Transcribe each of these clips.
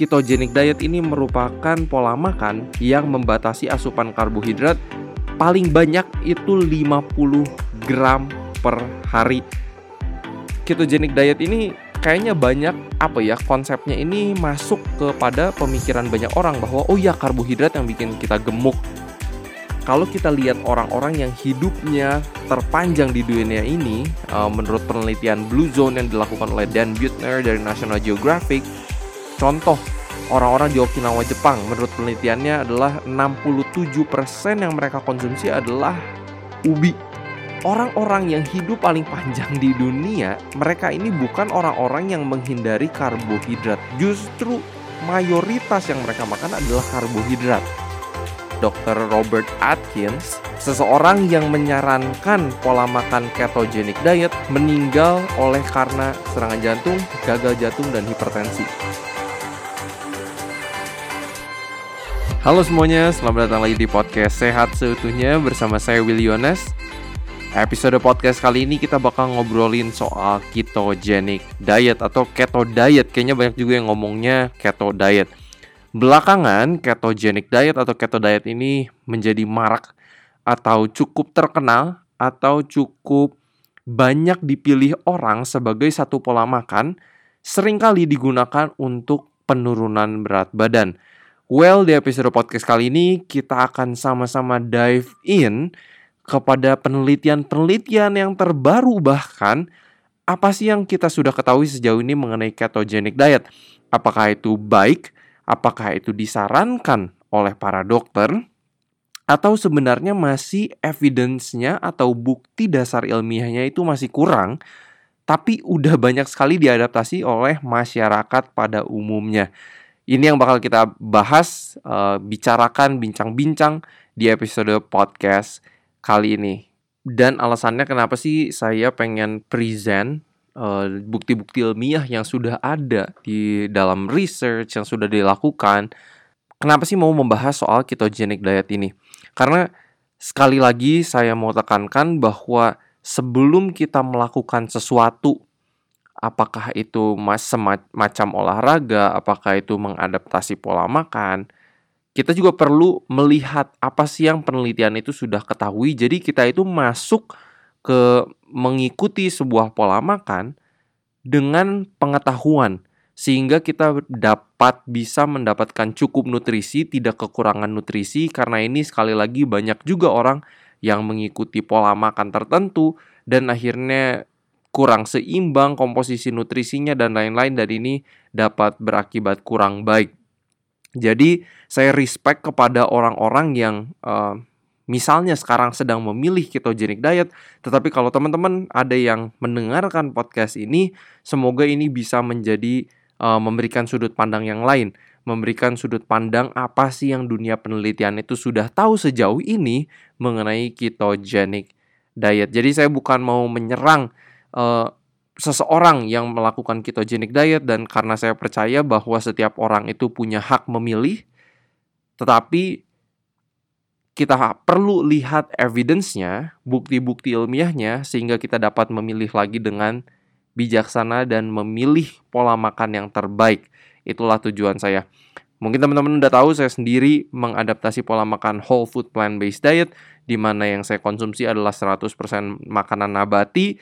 ketogenic diet ini merupakan pola makan yang membatasi asupan karbohidrat paling banyak itu 50 gram per hari. Ketogenic diet ini kayaknya banyak apa ya konsepnya ini masuk kepada pemikiran banyak orang bahwa oh ya karbohidrat yang bikin kita gemuk kalau kita lihat orang-orang yang hidupnya terpanjang di dunia ini, uh, menurut penelitian Blue Zone yang dilakukan oleh Dan Buettner dari National Geographic, contoh orang-orang di Okinawa Jepang menurut penelitiannya adalah 67% yang mereka konsumsi adalah ubi. Orang-orang yang hidup paling panjang di dunia, mereka ini bukan orang-orang yang menghindari karbohidrat. Justru mayoritas yang mereka makan adalah karbohidrat. Dr. Robert Atkins, seseorang yang menyarankan pola makan ketogenic diet meninggal oleh karena serangan jantung, gagal jantung, dan hipertensi. Halo semuanya, selamat datang lagi di podcast Sehat Seutuhnya bersama saya Willy Yones. Episode podcast kali ini kita bakal ngobrolin soal ketogenic diet atau keto diet. Kayaknya banyak juga yang ngomongnya keto diet. Belakangan, ketogenic diet atau keto diet ini menjadi marak atau cukup terkenal atau cukup banyak dipilih orang sebagai satu pola makan sering kali digunakan untuk penurunan berat badan. Well, di episode podcast kali ini kita akan sama-sama dive in kepada penelitian-penelitian yang terbaru bahkan apa sih yang kita sudah ketahui sejauh ini mengenai ketogenic diet? Apakah itu baik? Apakah itu disarankan oleh para dokter atau sebenarnya masih evidence-nya atau bukti dasar ilmiahnya itu masih kurang tapi udah banyak sekali diadaptasi oleh masyarakat pada umumnya. Ini yang bakal kita bahas, uh, bicarakan, bincang-bincang di episode podcast kali ini. Dan alasannya kenapa sih saya pengen present Eh, bukti-bukti ilmiah yang sudah ada di dalam research yang sudah dilakukan. Kenapa sih mau membahas soal ketogenic diet ini? Karena sekali lagi saya mau tekankan bahwa sebelum kita melakukan sesuatu apakah itu mas semacam olahraga, apakah itu mengadaptasi pola makan, kita juga perlu melihat apa sih yang penelitian itu sudah ketahui. Jadi kita itu masuk ke mengikuti sebuah pola makan dengan pengetahuan sehingga kita dapat bisa mendapatkan cukup nutrisi, tidak kekurangan nutrisi karena ini sekali lagi banyak juga orang yang mengikuti pola makan tertentu dan akhirnya kurang seimbang komposisi nutrisinya dan lain-lain dan ini dapat berakibat kurang baik. Jadi saya respect kepada orang-orang yang uh, misalnya sekarang sedang memilih ketogenic diet, tetapi kalau teman-teman ada yang mendengarkan podcast ini, semoga ini bisa menjadi uh, memberikan sudut pandang yang lain, memberikan sudut pandang apa sih yang dunia penelitian itu sudah tahu sejauh ini mengenai ketogenic diet. Jadi saya bukan mau menyerang uh, seseorang yang melakukan ketogenic diet dan karena saya percaya bahwa setiap orang itu punya hak memilih, tetapi kita perlu lihat evidence-nya, bukti-bukti ilmiahnya, sehingga kita dapat memilih lagi dengan bijaksana dan memilih pola makan yang terbaik. Itulah tujuan saya. Mungkin teman-teman udah tahu saya sendiri mengadaptasi pola makan whole food plant-based diet, di mana yang saya konsumsi adalah 100% makanan nabati,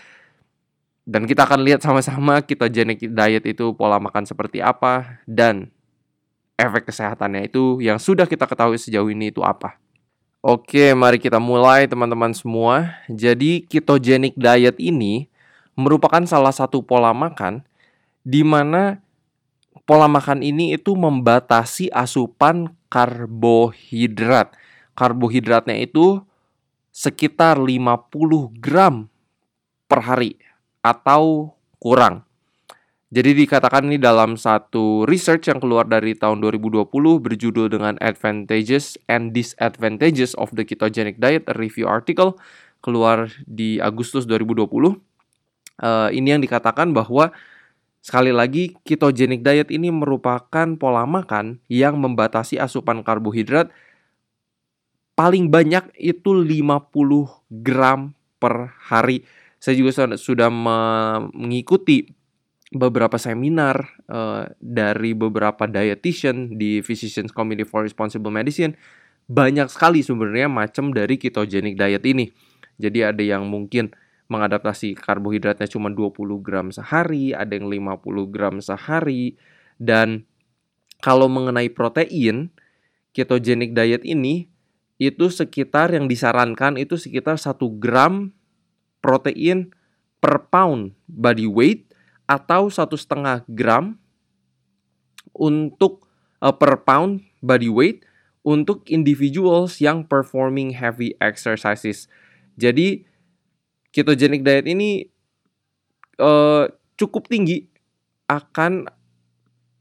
dan kita akan lihat sama-sama ketogenic diet itu pola makan seperti apa, dan efek kesehatannya itu yang sudah kita ketahui sejauh ini itu apa. Oke, mari kita mulai teman-teman semua. Jadi ketogenic diet ini merupakan salah satu pola makan di mana pola makan ini itu membatasi asupan karbohidrat. Karbohidratnya itu sekitar 50 gram per hari atau kurang. Jadi dikatakan ini dalam satu research yang keluar dari tahun 2020 berjudul dengan Advantages and Disadvantages of the Ketogenic Diet, a review article keluar di Agustus 2020. Uh, eh, ini yang dikatakan bahwa sekali lagi ketogenic diet ini merupakan pola makan yang membatasi asupan karbohidrat paling banyak itu 50 gram per hari. Saya juga sudah mengikuti beberapa seminar uh, dari beberapa dietitian di Physicians Committee for Responsible Medicine banyak sekali sebenarnya macam dari ketogenic diet ini. Jadi ada yang mungkin mengadaptasi karbohidratnya cuma 20 gram sehari, ada yang 50 gram sehari dan kalau mengenai protein ketogenic diet ini itu sekitar yang disarankan itu sekitar 1 gram protein per pound body weight atau satu setengah gram untuk uh, per pound body weight untuk individuals yang performing heavy exercises. Jadi ketogenic diet ini uh, cukup tinggi akan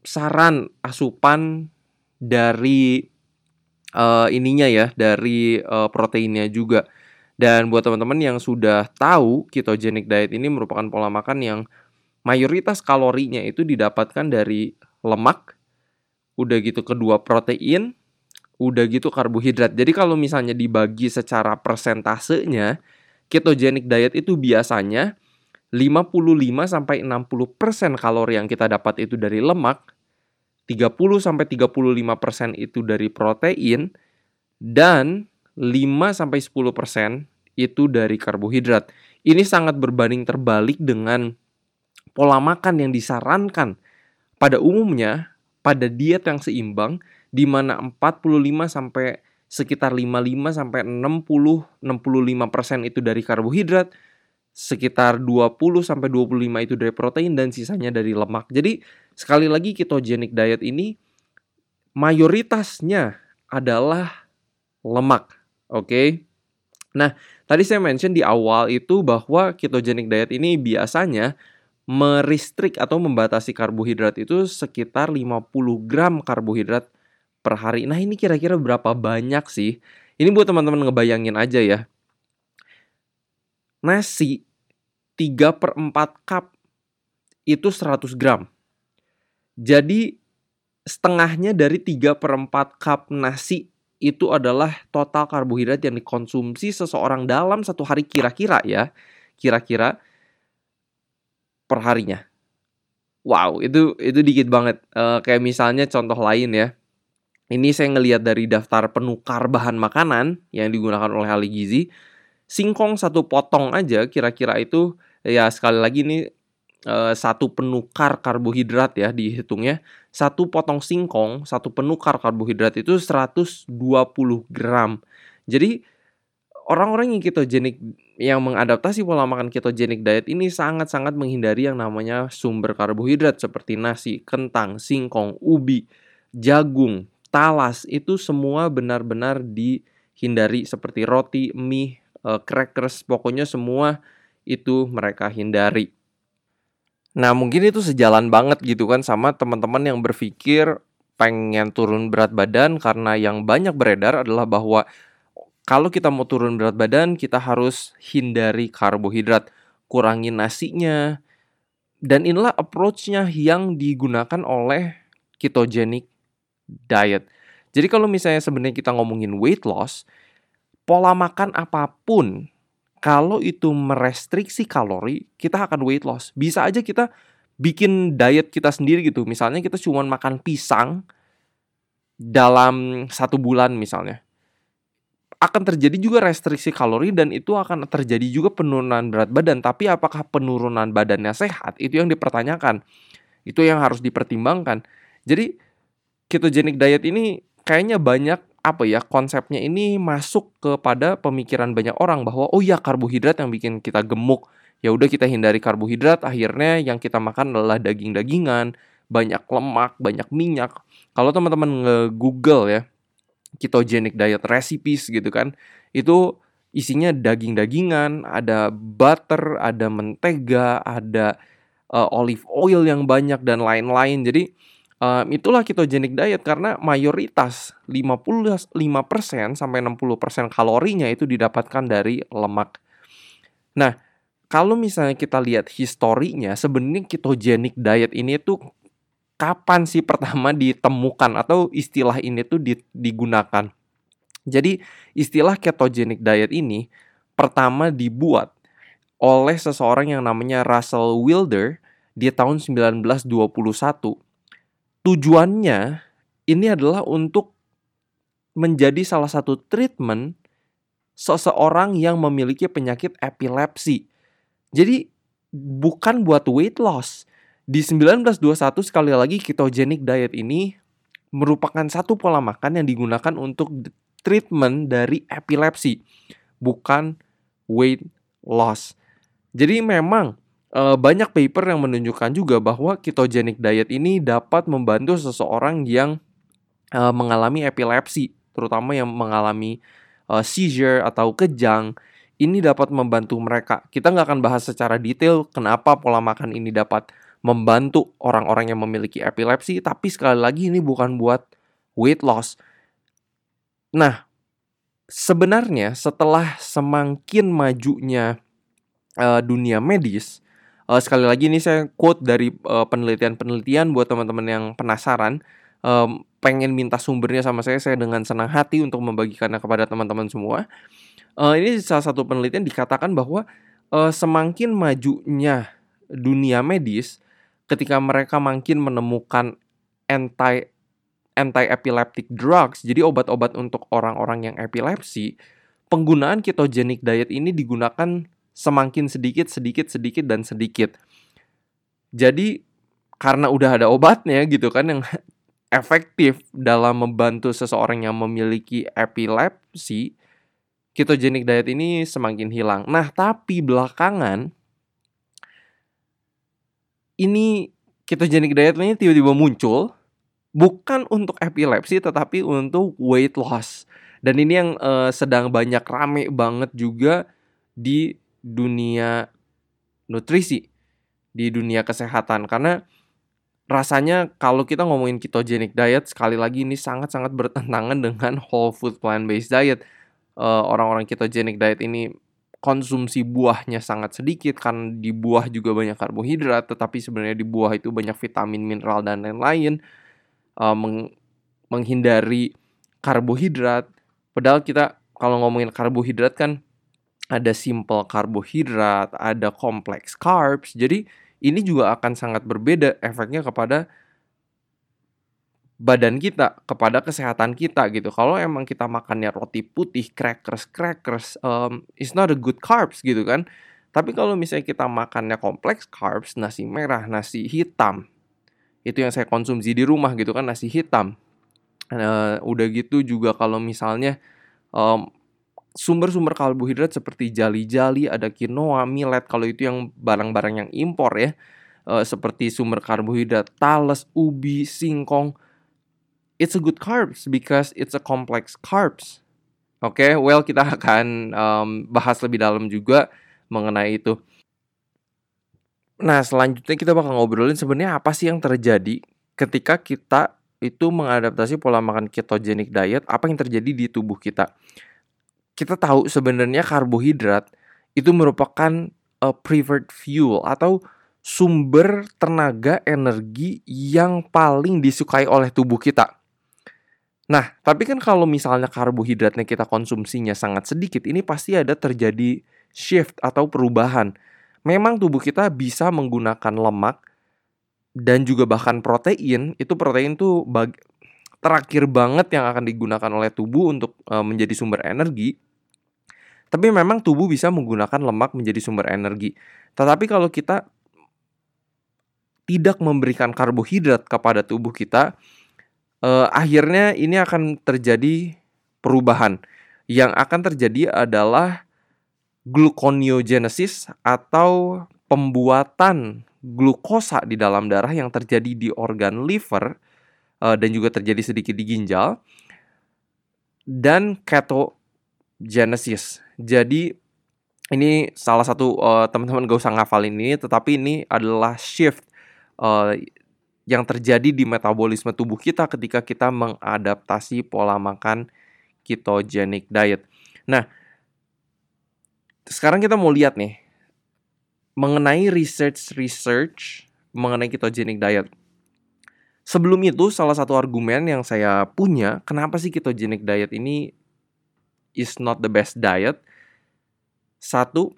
saran asupan dari uh, ininya ya, dari uh, proteinnya juga. Dan buat teman-teman yang sudah tahu ketogenic diet ini merupakan pola makan yang mayoritas kalorinya itu didapatkan dari lemak, udah gitu kedua protein, udah gitu karbohidrat. Jadi kalau misalnya dibagi secara persentasenya, ketogenic diet itu biasanya 55 sampai 60% kalori yang kita dapat itu dari lemak, 30 sampai 35% itu dari protein dan 5 sampai 10% itu dari karbohidrat. Ini sangat berbanding terbalik dengan pola makan yang disarankan pada umumnya pada diet yang seimbang di mana 45 sampai sekitar 55 sampai 60 65% itu dari karbohidrat, sekitar 20 sampai 25 itu dari protein dan sisanya dari lemak. Jadi sekali lagi ketogenic diet ini mayoritasnya adalah lemak. Oke. Okay? Nah, tadi saya mention di awal itu bahwa ketogenic diet ini biasanya meristrik atau membatasi karbohidrat itu sekitar 50 gram karbohidrat per hari. Nah ini kira-kira berapa banyak sih? Ini buat teman-teman ngebayangin aja ya. Nasi 3 per 4 cup itu 100 gram. Jadi setengahnya dari 3 per 4 cup nasi itu adalah total karbohidrat yang dikonsumsi seseorang dalam satu hari kira-kira ya. Kira-kira perharinya. Wow, itu itu dikit banget. Uh, kayak misalnya contoh lain ya. Ini saya ngelihat dari daftar penukar bahan makanan yang digunakan oleh ahli gizi. Singkong satu potong aja kira-kira itu ya sekali lagi ini uh, satu penukar karbohidrat ya dihitungnya. Satu potong singkong, satu penukar karbohidrat itu 120 gram. Jadi orang-orang yang ketogenik yang mengadaptasi pola makan ketogenik diet ini sangat-sangat menghindari yang namanya sumber karbohidrat seperti nasi, kentang, singkong, ubi, jagung, talas itu semua benar-benar dihindari seperti roti, mie, uh, crackers, pokoknya semua itu mereka hindari. Nah, mungkin itu sejalan banget gitu kan sama teman-teman yang berpikir pengen turun berat badan karena yang banyak beredar adalah bahwa kalau kita mau turun berat badan, kita harus hindari karbohidrat, kurangi nasinya. Dan inilah approach-nya yang digunakan oleh ketogenic diet. Jadi kalau misalnya sebenarnya kita ngomongin weight loss, pola makan apa pun kalau itu merestriksi kalori, kita akan weight loss. Bisa aja kita bikin diet kita sendiri gitu. Misalnya kita cuma makan pisang dalam satu bulan misalnya akan terjadi juga restriksi kalori dan itu akan terjadi juga penurunan berat badan. Tapi apakah penurunan badannya sehat? Itu yang dipertanyakan. Itu yang harus dipertimbangkan. Jadi ketogenic diet ini kayaknya banyak apa ya konsepnya ini masuk kepada pemikiran banyak orang bahwa oh ya karbohidrat yang bikin kita gemuk. Ya udah kita hindari karbohidrat, akhirnya yang kita makan adalah daging-dagingan, banyak lemak, banyak minyak. Kalau teman-teman nge-google ya, ketogenic diet recipes gitu kan itu isinya daging-dagingan ada butter ada mentega ada uh, olive oil yang banyak dan lain-lain jadi um, itulah ketogenic diet karena mayoritas 55% sampai 60% kalorinya itu didapatkan dari lemak nah kalau misalnya kita lihat historinya sebenarnya ketogenic diet ini tuh kapan sih pertama ditemukan atau istilah ini tuh digunakan. Jadi istilah ketogenic diet ini pertama dibuat oleh seseorang yang namanya Russell Wilder di tahun 1921. Tujuannya ini adalah untuk menjadi salah satu treatment seseorang yang memiliki penyakit epilepsi. Jadi bukan buat weight loss. Di 1921 sekali lagi ketogenic diet ini merupakan satu pola makan yang digunakan untuk treatment dari epilepsi, bukan weight loss. Jadi memang e, banyak paper yang menunjukkan juga bahwa ketogenic diet ini dapat membantu seseorang yang e, mengalami epilepsi terutama yang mengalami uh, seizure atau kejang, ini dapat membantu mereka. Kita nggak akan bahas secara detail kenapa pola makan ini dapat membantu orang-orang yang memiliki epilepsi, tapi sekali lagi ini bukan buat weight loss. Nah, sebenarnya setelah semakin majunya uh, dunia medis, uh, sekali lagi ini saya quote dari penelitian-penelitian buat teman-teman yang penasaran um, pengen minta sumbernya sama saya, saya dengan senang hati untuk membagikannya kepada teman-teman semua. Uh, ini salah satu penelitian dikatakan bahwa uh, semakin majunya dunia medis, ketika mereka makin menemukan anti anti epileptic drugs, jadi obat-obat untuk orang-orang yang epilepsi, penggunaan ketogenic diet ini digunakan semakin sedikit, sedikit, sedikit dan sedikit. Jadi karena udah ada obatnya gitu kan yang efektif dalam membantu seseorang yang memiliki epilepsi, ketogenic diet ini semakin hilang. Nah, tapi belakangan ini ketogenic diet ini tiba-tiba muncul bukan untuk epilepsi tetapi untuk weight loss. Dan ini yang uh, sedang banyak rame banget juga di dunia nutrisi, di dunia kesehatan karena rasanya kalau kita ngomongin ketogenic diet sekali lagi ini sangat-sangat bertentangan dengan whole food plant based diet. Uh, orang-orang ketogenic diet ini konsumsi buahnya sangat sedikit karena di buah juga banyak karbohidrat, tetapi sebenarnya di buah itu banyak vitamin, mineral dan lain-lain. Uh, meng menghindari karbohidrat. Padahal kita kalau ngomongin karbohidrat kan ada simple karbohidrat, ada complex carbs. Jadi ini juga akan sangat berbeda efeknya kepada badan kita, kepada kesehatan kita gitu. Kalau emang kita makannya roti putih, crackers, crackers, um, it's not a good carbs gitu kan. Tapi kalau misalnya kita makannya kompleks carbs, nasi merah, nasi hitam, itu yang saya konsumsi di rumah gitu kan, nasi hitam. Uh, udah gitu juga kalau misalnya um, sumber-sumber karbohidrat seperti jali-jali, ada quinoa, millet kalau itu yang barang-barang yang impor ya. Uh, seperti sumber karbohidrat talas, ubi, singkong. It's a good carbs because it's a complex carbs. Oke, okay? well kita akan um, bahas lebih dalam juga mengenai itu. Nah, selanjutnya kita bakal ngobrolin sebenarnya apa sih yang terjadi ketika kita itu mengadaptasi pola makan ketogenic diet, apa yang terjadi di tubuh kita kita tahu sebenarnya karbohidrat itu merupakan a preferred fuel atau sumber tenaga energi yang paling disukai oleh tubuh kita. Nah, tapi kan kalau misalnya karbohidratnya kita konsumsinya sangat sedikit, ini pasti ada terjadi shift atau perubahan. Memang tubuh kita bisa menggunakan lemak dan juga bahkan protein. Itu protein tuh bag terakhir banget yang akan digunakan oleh tubuh untuk uh, menjadi sumber energi. Tapi memang tubuh bisa menggunakan lemak menjadi sumber energi. Tetapi kalau kita tidak memberikan karbohidrat kepada tubuh kita, eh, akhirnya ini akan terjadi perubahan. Yang akan terjadi adalah gluconeogenesis atau pembuatan glukosa di dalam darah yang terjadi di organ liver eh, dan juga terjadi sedikit di ginjal dan ketogenesis jadi ini salah satu uh, teman-teman gak usah ngafalin ini, tetapi ini adalah shift uh, yang terjadi di metabolisme tubuh kita ketika kita mengadaptasi pola makan ketogenic diet. Nah, sekarang kita mau lihat nih mengenai research-research mengenai ketogenic diet. Sebelum itu, salah satu argumen yang saya punya, kenapa sih ketogenic diet ini is not the best diet? Satu,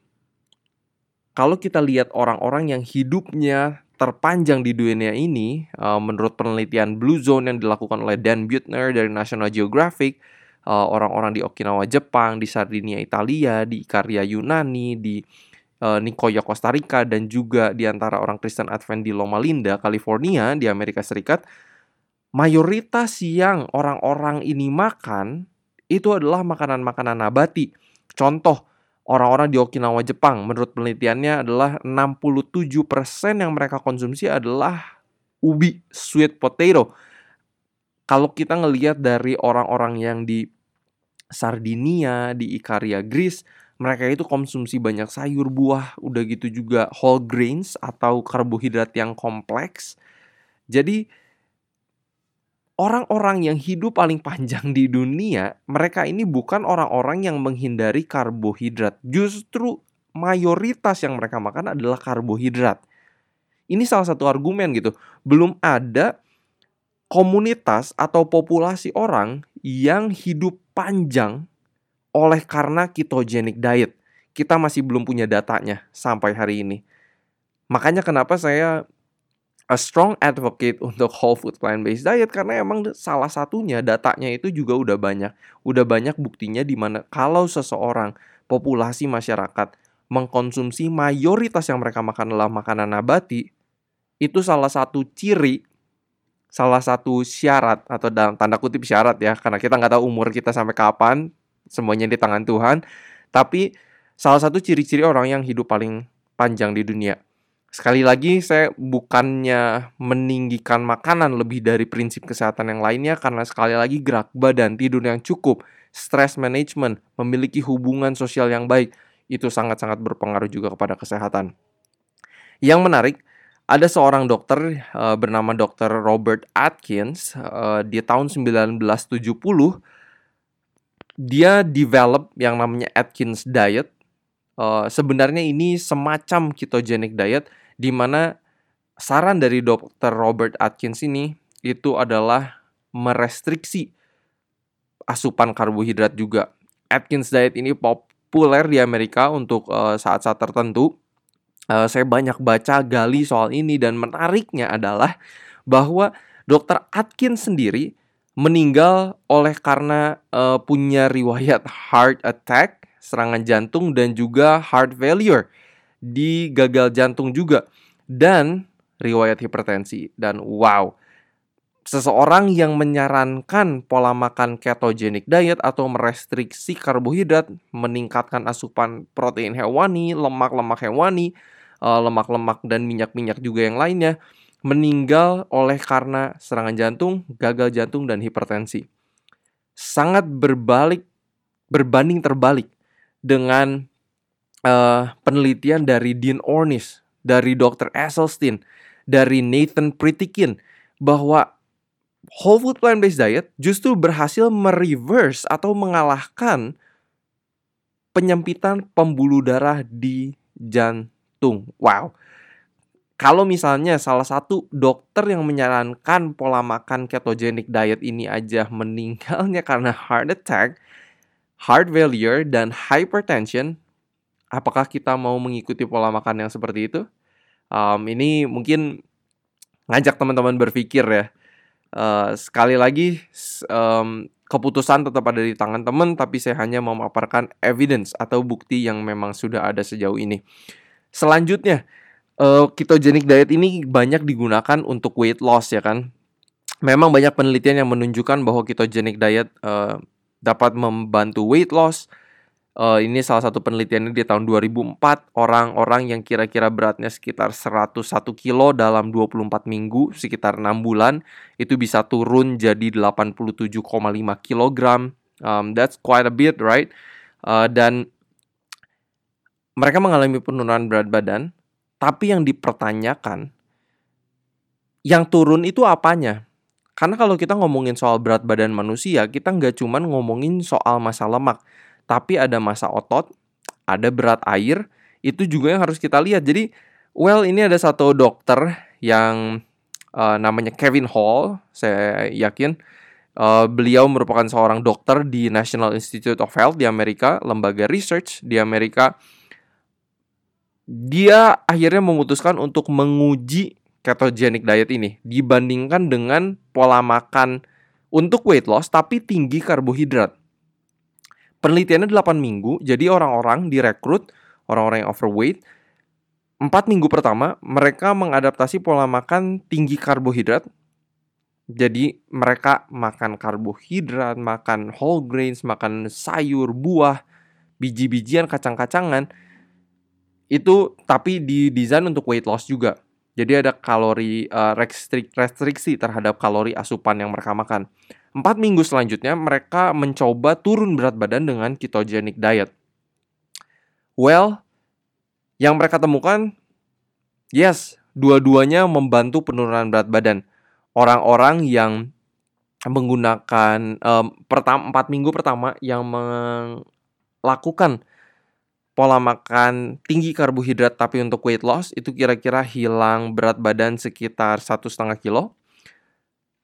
kalau kita lihat orang-orang yang hidupnya terpanjang di dunia ini, uh, menurut penelitian Blue Zone yang dilakukan oleh Dan Buettner dari National Geographic, uh, orang-orang di Okinawa Jepang, di Sardinia Italia, di Ikaria Yunani, di uh, Nicoya Costa Rica, dan juga di antara orang Kristen Advent di Loma Linda, California, di Amerika Serikat, mayoritas yang orang-orang ini makan itu adalah makanan-makanan nabati. Contoh, orang-orang di Okinawa Jepang menurut penelitiannya adalah 67% yang mereka konsumsi adalah ubi sweet potato. Kalau kita ngelihat dari orang-orang yang di Sardinia, di Ikaria, Greece, mereka itu konsumsi banyak sayur buah, udah gitu juga whole grains atau karbohidrat yang kompleks. Jadi orang-orang yang hidup paling panjang di dunia, mereka ini bukan orang-orang yang menghindari karbohidrat. Justru mayoritas yang mereka makan adalah karbohidrat. Ini salah satu argumen gitu. Belum ada komunitas atau populasi orang yang hidup panjang oleh karena ketogenic diet. Kita masih belum punya datanya sampai hari ini. Makanya kenapa saya a strong advocate untuk whole food plant based diet karena emang salah satunya datanya itu juga udah banyak. Udah banyak buktinya di mana kalau seseorang populasi masyarakat mengkonsumsi mayoritas yang mereka makan adalah makanan nabati, itu salah satu ciri salah satu syarat atau dalam tanda kutip syarat ya karena kita nggak tahu umur kita sampai kapan semuanya di tangan Tuhan tapi salah satu ciri-ciri orang yang hidup paling panjang di dunia Sekali lagi saya bukannya meninggikan makanan lebih dari prinsip kesehatan yang lainnya karena sekali lagi gerak badan, tidur yang cukup, stress management, memiliki hubungan sosial yang baik itu sangat-sangat berpengaruh juga kepada kesehatan. Yang menarik, ada seorang dokter uh, bernama Dr. Robert Atkins uh, di tahun 1970 dia develop yang namanya Atkins diet. Uh, sebenarnya ini semacam ketogenic diet di mana saran dari Dr. Robert Atkins ini itu adalah merestriksi asupan karbohidrat juga. Atkins diet ini populer di Amerika untuk eh, saat-saat uh, tertentu. Uh, saya banyak baca gali soal ini dan menariknya adalah bahwa Dr. Atkins sendiri meninggal oleh karena uh, punya riwayat heart attack, serangan jantung dan juga heart failure di gagal jantung juga dan riwayat hipertensi dan wow seseorang yang menyarankan pola makan ketogenic diet atau merestriksi karbohidrat meningkatkan asupan protein hewani lemak-lemak hewani eh, lemak-lemak dan minyak-minyak juga yang lainnya meninggal oleh karena serangan jantung, gagal jantung dan hipertensi. Sangat berbalik berbanding terbalik dengan uh, penelitian dari Dean Ornish, dari Dr. Esselstyn, dari Nathan Pritikin bahwa whole food plant-based diet justru berhasil mereverse atau mengalahkan penyempitan pembuluh darah di jantung. Wow. Kalau misalnya salah satu dokter yang menyarankan pola makan ketogenic diet ini aja meninggalnya karena heart attack, heart failure, dan hypertension, apakah kita mau mengikuti pola makan yang seperti itu? Um, ini mungkin ngajak teman-teman berpikir ya. Uh, sekali lagi um, keputusan tetap ada di tangan teman, tapi saya hanya memaparkan evidence atau bukti yang memang sudah ada sejauh ini. Selanjutnya, uh, ketogenic diet ini banyak digunakan untuk weight loss ya kan. Memang banyak penelitian yang menunjukkan bahwa ketogenic diet uh, dapat membantu weight loss, Uh, ini salah satu penelitian di tahun 2004 orang-orang yang kira-kira beratnya sekitar 101 kilo dalam 24 minggu sekitar 6 bulan itu bisa turun jadi 87,5 kilogram. Um, that's quite a bit, right? Uh, dan mereka mengalami penurunan berat badan, tapi yang dipertanyakan yang turun itu apanya? Karena kalau kita ngomongin soal berat badan manusia, kita nggak cuman ngomongin soal masa lemak, tapi ada masa otot, ada berat air, itu juga yang harus kita lihat. Jadi, well ini ada satu dokter yang uh, namanya Kevin Hall, saya yakin uh, beliau merupakan seorang dokter di National Institute of Health di Amerika, lembaga research di Amerika. Dia akhirnya memutuskan untuk menguji ketogenic diet ini dibandingkan dengan pola makan untuk weight loss tapi tinggi karbohidrat. Penelitiannya 8 minggu, jadi orang-orang direkrut, orang-orang yang overweight, 4 minggu pertama mereka mengadaptasi pola makan tinggi karbohidrat. Jadi mereka makan karbohidrat, makan whole grains, makan sayur, buah, biji-bijian, kacang-kacangan. Itu tapi didesain untuk weight loss juga. Jadi ada kalori uh, restrik, restriksi terhadap kalori asupan yang mereka makan. Empat minggu selanjutnya mereka mencoba turun berat badan dengan ketogenic diet. Well, yang mereka temukan, yes, dua-duanya membantu penurunan berat badan. Orang-orang yang menggunakan um, pertama empat minggu pertama yang melakukan pola makan tinggi karbohidrat tapi untuk weight loss itu kira-kira hilang berat badan sekitar satu setengah kilo.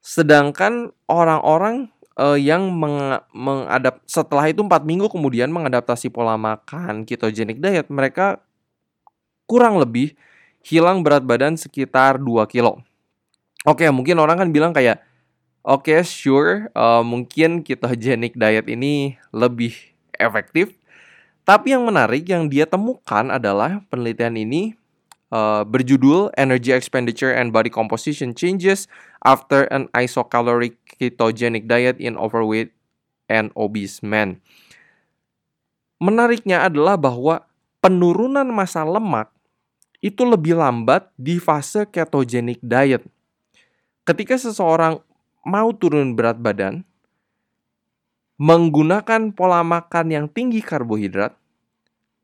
Sedangkan orang-orang uh, yang meng mengadap setelah itu empat minggu kemudian mengadaptasi pola makan ketogenic diet, mereka kurang lebih hilang berat badan sekitar 2 kilo. Oke, mungkin orang kan bilang kayak, oke okay, sure, uh, mungkin ketogenic diet ini lebih efektif tapi yang menarik yang dia temukan adalah penelitian ini uh, berjudul Energy Expenditure and Body Composition Changes After an Isocaloric Ketogenic Diet in Overweight and Obese Men. Menariknya adalah bahwa penurunan massa lemak itu lebih lambat di fase ketogenic diet. Ketika seseorang mau turun berat badan, menggunakan pola makan yang tinggi karbohidrat,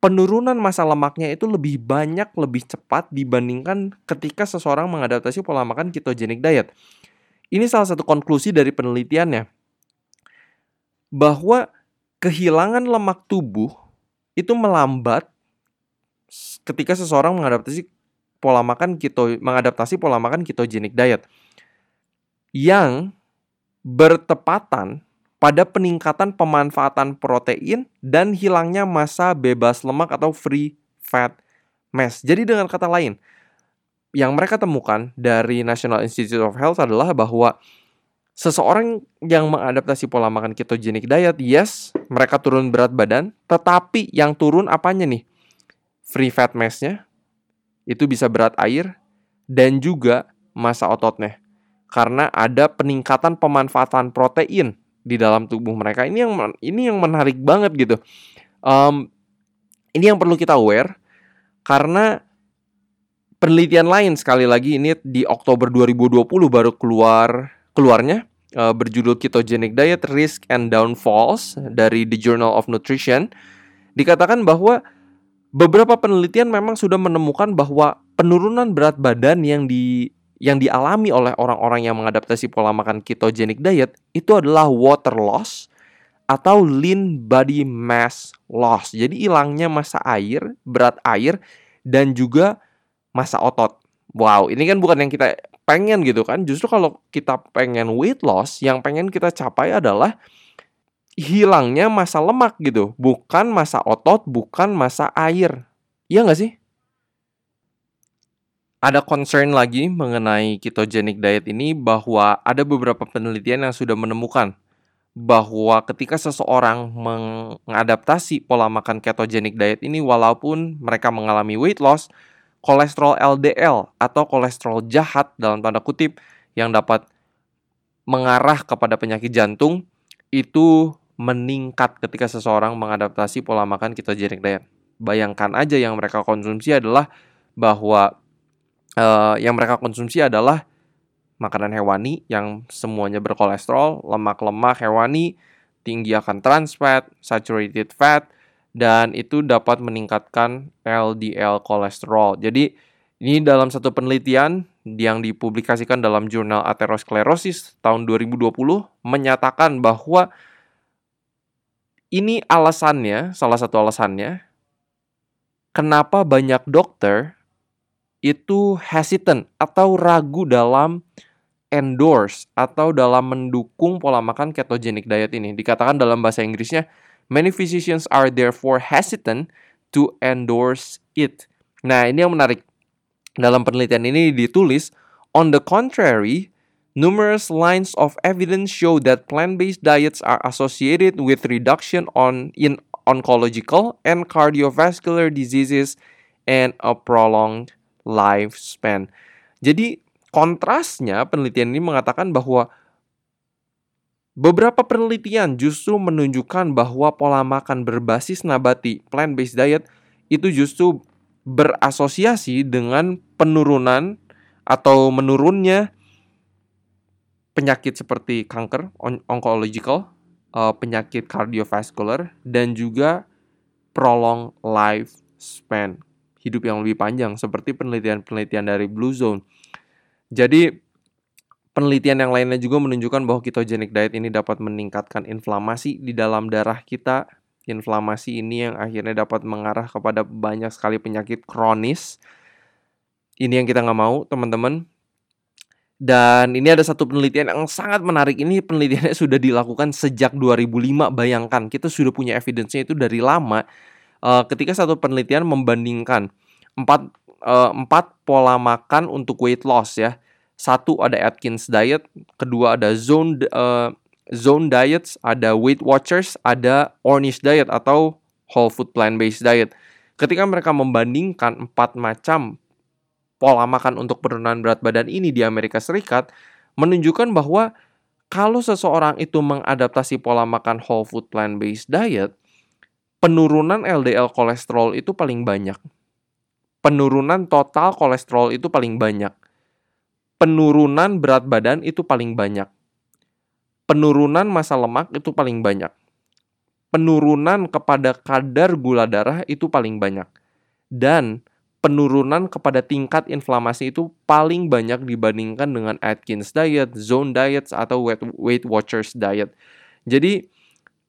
penurunan massa lemaknya itu lebih banyak, lebih cepat dibandingkan ketika seseorang mengadaptasi pola makan ketogenic diet. Ini salah satu konklusi dari penelitiannya. Bahwa kehilangan lemak tubuh itu melambat ketika seseorang mengadaptasi pola makan keto mengadaptasi pola makan ketogenic diet yang bertepatan pada peningkatan pemanfaatan protein dan hilangnya massa bebas lemak atau free fat mass. Jadi dengan kata lain, yang mereka temukan dari National Institute of Health adalah bahwa seseorang yang mengadaptasi pola makan ketogenic diet, yes, mereka turun berat badan, tetapi yang turun apanya nih? Free fat mass-nya, itu bisa berat air, dan juga massa ototnya. Karena ada peningkatan pemanfaatan protein di dalam tubuh mereka. Ini yang ini yang menarik banget gitu. Um, ini yang perlu kita aware karena penelitian lain sekali lagi ini di Oktober 2020 baru keluar keluarnya uh, berjudul Ketogenic Diet Risk and Downfalls dari The Journal of Nutrition. Dikatakan bahwa beberapa penelitian memang sudah menemukan bahwa penurunan berat badan yang di yang dialami oleh orang-orang yang mengadaptasi pola makan ketogenic diet itu adalah water loss atau lean body mass loss. Jadi hilangnya massa air, berat air dan juga massa otot. Wow, ini kan bukan yang kita pengen gitu kan. Justru kalau kita pengen weight loss, yang pengen kita capai adalah hilangnya massa lemak gitu, bukan massa otot, bukan massa air. Iya nggak sih? Ada concern lagi mengenai ketogenic diet ini bahwa ada beberapa penelitian yang sudah menemukan bahwa ketika seseorang mengadaptasi pola makan ketogenic diet ini walaupun mereka mengalami weight loss, kolesterol LDL atau kolesterol jahat dalam tanda kutip yang dapat mengarah kepada penyakit jantung itu meningkat ketika seseorang mengadaptasi pola makan ketogenic diet. Bayangkan aja yang mereka konsumsi adalah bahwa uh, yang mereka konsumsi adalah makanan hewani yang semuanya berkolesterol, lemak-lemak hewani, tinggi akan trans fat, saturated fat, dan itu dapat meningkatkan LDL kolesterol. Jadi ini dalam satu penelitian yang dipublikasikan dalam jurnal Atherosclerosis tahun 2020 menyatakan bahwa ini alasannya, salah satu alasannya, kenapa banyak dokter itu hesitant atau ragu dalam endorse atau dalam mendukung pola makan ketogenic diet ini. Dikatakan dalam bahasa Inggrisnya, many physicians are therefore hesitant to endorse it. Nah, ini yang menarik. Dalam penelitian ini ditulis On the contrary, numerous lines of evidence show that plant-based diets are associated with reduction on in oncological and cardiovascular diseases and a prolonged lifespan. Jadi kontrasnya penelitian ini mengatakan bahwa beberapa penelitian justru menunjukkan bahwa pola makan berbasis nabati plant-based diet itu justru berasosiasi dengan penurunan atau menurunnya penyakit seperti kanker, on oncological, uh, penyakit kardiovaskular, dan juga prolong lifespan, hidup yang lebih panjang, seperti penelitian-penelitian dari Blue Zone. Jadi, penelitian yang lainnya juga menunjukkan bahwa ketogenic diet ini dapat meningkatkan inflamasi di dalam darah kita. Inflamasi ini yang akhirnya dapat mengarah kepada banyak sekali penyakit kronis, ini yang kita nggak mau, teman-teman. Dan ini ada satu penelitian yang sangat menarik. Ini penelitiannya sudah dilakukan sejak 2005. Bayangkan, kita sudah punya evidence-nya itu dari lama. Uh, ketika satu penelitian membandingkan empat, uh, empat pola makan untuk weight loss ya. Satu ada Atkins diet, kedua ada zone uh, zone diets, ada Weight Watchers, ada Ornish diet atau whole food plant based diet. Ketika mereka membandingkan empat macam pola makan untuk penurunan berat badan ini di Amerika Serikat menunjukkan bahwa kalau seseorang itu mengadaptasi pola makan whole food plant based diet, penurunan LDL kolesterol itu paling banyak. Penurunan total kolesterol itu paling banyak. Penurunan berat badan itu paling banyak. Penurunan massa lemak itu paling banyak. Penurunan kepada kadar gula darah itu paling banyak. Dan penurunan kepada tingkat inflamasi itu paling banyak dibandingkan dengan Atkins diet, zone diet atau Weight Watchers diet. Jadi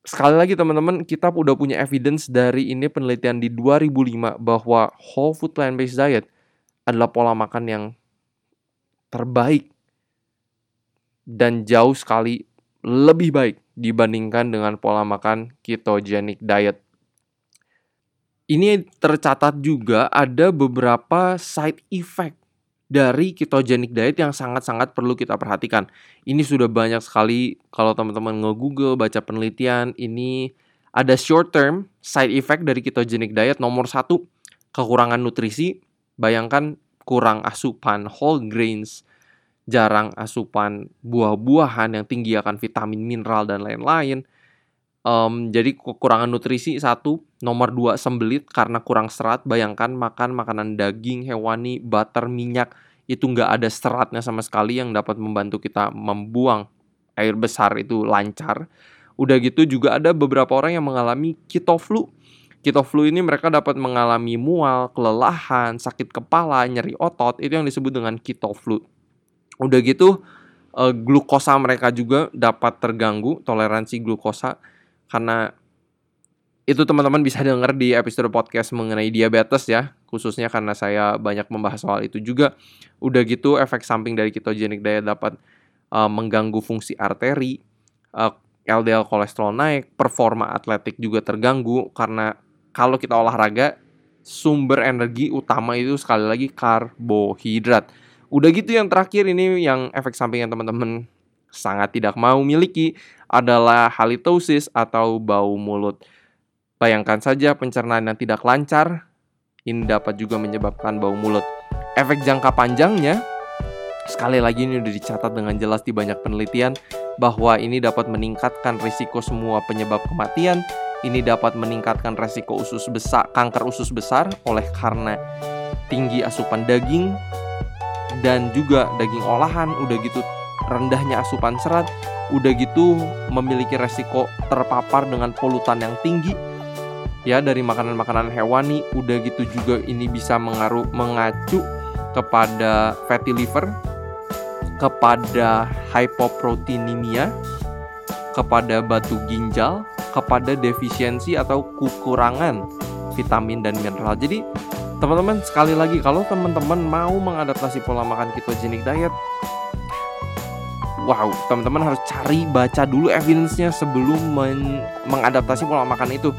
sekali lagi teman-teman kita udah punya evidence dari ini penelitian di 2005 bahwa whole food plant based diet adalah pola makan yang terbaik dan jauh sekali lebih baik dibandingkan dengan pola makan ketogenic diet. Ini tercatat juga ada beberapa side effect dari ketogenic diet yang sangat-sangat perlu kita perhatikan. Ini sudah banyak sekali kalau teman-teman nge-google, baca penelitian, ini ada short term side effect dari ketogenic diet. Nomor satu, kekurangan nutrisi. Bayangkan kurang asupan whole grains, jarang asupan buah-buahan yang tinggi akan vitamin, mineral, dan lain-lain Um, jadi kekurangan nutrisi satu, nomor dua sembelit karena kurang serat. Bayangkan makan makanan daging hewani, butter, minyak itu nggak ada seratnya sama sekali yang dapat membantu kita membuang air besar itu lancar. Udah gitu juga ada beberapa orang yang mengalami keto flu. Keto flu ini mereka dapat mengalami mual, kelelahan, sakit kepala, nyeri otot. Itu yang disebut dengan keto flu. Udah gitu uh, glukosa mereka juga dapat terganggu, toleransi glukosa karena itu teman-teman bisa dengar di episode podcast mengenai diabetes ya, khususnya karena saya banyak membahas soal itu juga. Udah gitu efek samping dari ketogenic diet dapat uh, mengganggu fungsi arteri, uh, LDL kolesterol naik, performa atletik juga terganggu karena kalau kita olahraga sumber energi utama itu sekali lagi karbohidrat. Udah gitu yang terakhir ini yang efek samping yang teman-teman sangat tidak mau miliki adalah halitosis atau bau mulut. Bayangkan saja pencernaan yang tidak lancar, ini dapat juga menyebabkan bau mulut. Efek jangka panjangnya, sekali lagi ini sudah dicatat dengan jelas di banyak penelitian, bahwa ini dapat meningkatkan risiko semua penyebab kematian, ini dapat meningkatkan risiko usus besar, kanker usus besar oleh karena tinggi asupan daging, dan juga daging olahan, udah gitu rendahnya asupan serat, udah gitu memiliki resiko terpapar dengan polutan yang tinggi ya dari makanan-makanan hewani, udah gitu juga ini bisa mengaruh mengacu kepada fatty liver, kepada hypoproteinemia, kepada batu ginjal, kepada defisiensi atau kekurangan vitamin dan mineral. Jadi teman-teman sekali lagi kalau teman-teman mau mengadaptasi pola makan ketogenic diet wow, teman-teman harus cari baca dulu evidence-nya sebelum men mengadaptasi pola makan itu.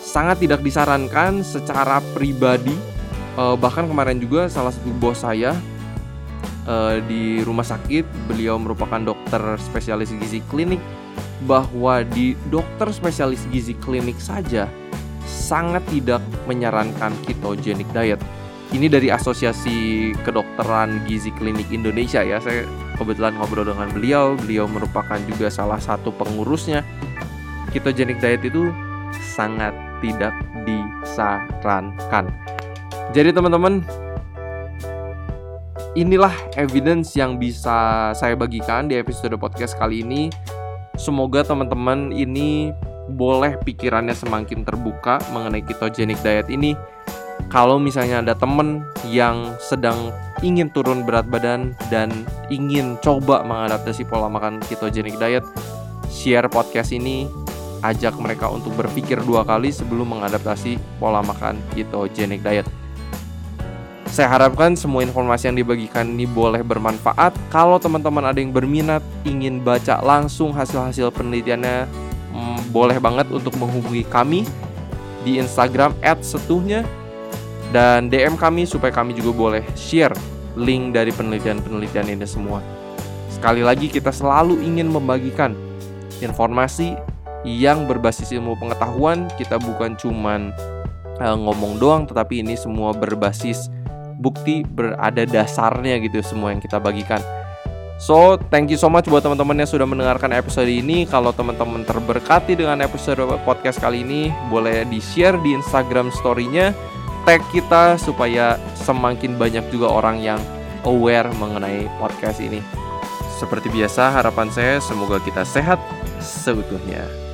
Sangat tidak disarankan secara pribadi. Uh, bahkan kemarin juga salah satu bos saya uh, di rumah sakit. Beliau merupakan dokter spesialis gizi klinik bahwa di dokter spesialis gizi klinik saja sangat tidak menyarankan ketogenic diet. Ini dari Asosiasi Kedokteran Gizi Klinik Indonesia ya. Saya kebetulan ngobrol dengan beliau. Beliau merupakan juga salah satu pengurusnya. Ketogenic diet itu sangat tidak disarankan. Jadi teman-teman, inilah evidence yang bisa saya bagikan di episode podcast kali ini. Semoga teman-teman ini boleh pikirannya semakin terbuka mengenai ketogenic diet ini. Kalau misalnya ada temen yang sedang ingin turun berat badan dan ingin coba mengadaptasi pola makan ketogenic diet, share podcast ini, ajak mereka untuk berpikir dua kali sebelum mengadaptasi pola makan ketogenic diet. Saya harapkan semua informasi yang dibagikan ini boleh bermanfaat. Kalau teman-teman ada yang berminat ingin baca langsung hasil-hasil penelitiannya, hmm, boleh banget untuk menghubungi kami di Instagram @setuhnya dan DM kami supaya kami juga boleh share link dari penelitian-penelitian ini semua. Sekali lagi kita selalu ingin membagikan informasi yang berbasis ilmu pengetahuan. Kita bukan cuman uh, ngomong doang tetapi ini semua berbasis bukti berada dasarnya gitu semua yang kita bagikan. So, thank you so much buat teman-teman yang sudah mendengarkan episode ini. Kalau teman-teman terberkati dengan episode podcast kali ini, boleh di-share di Instagram story-nya, tag kita supaya semakin banyak juga orang yang aware mengenai podcast ini. Seperti biasa, harapan saya semoga kita sehat seutuhnya.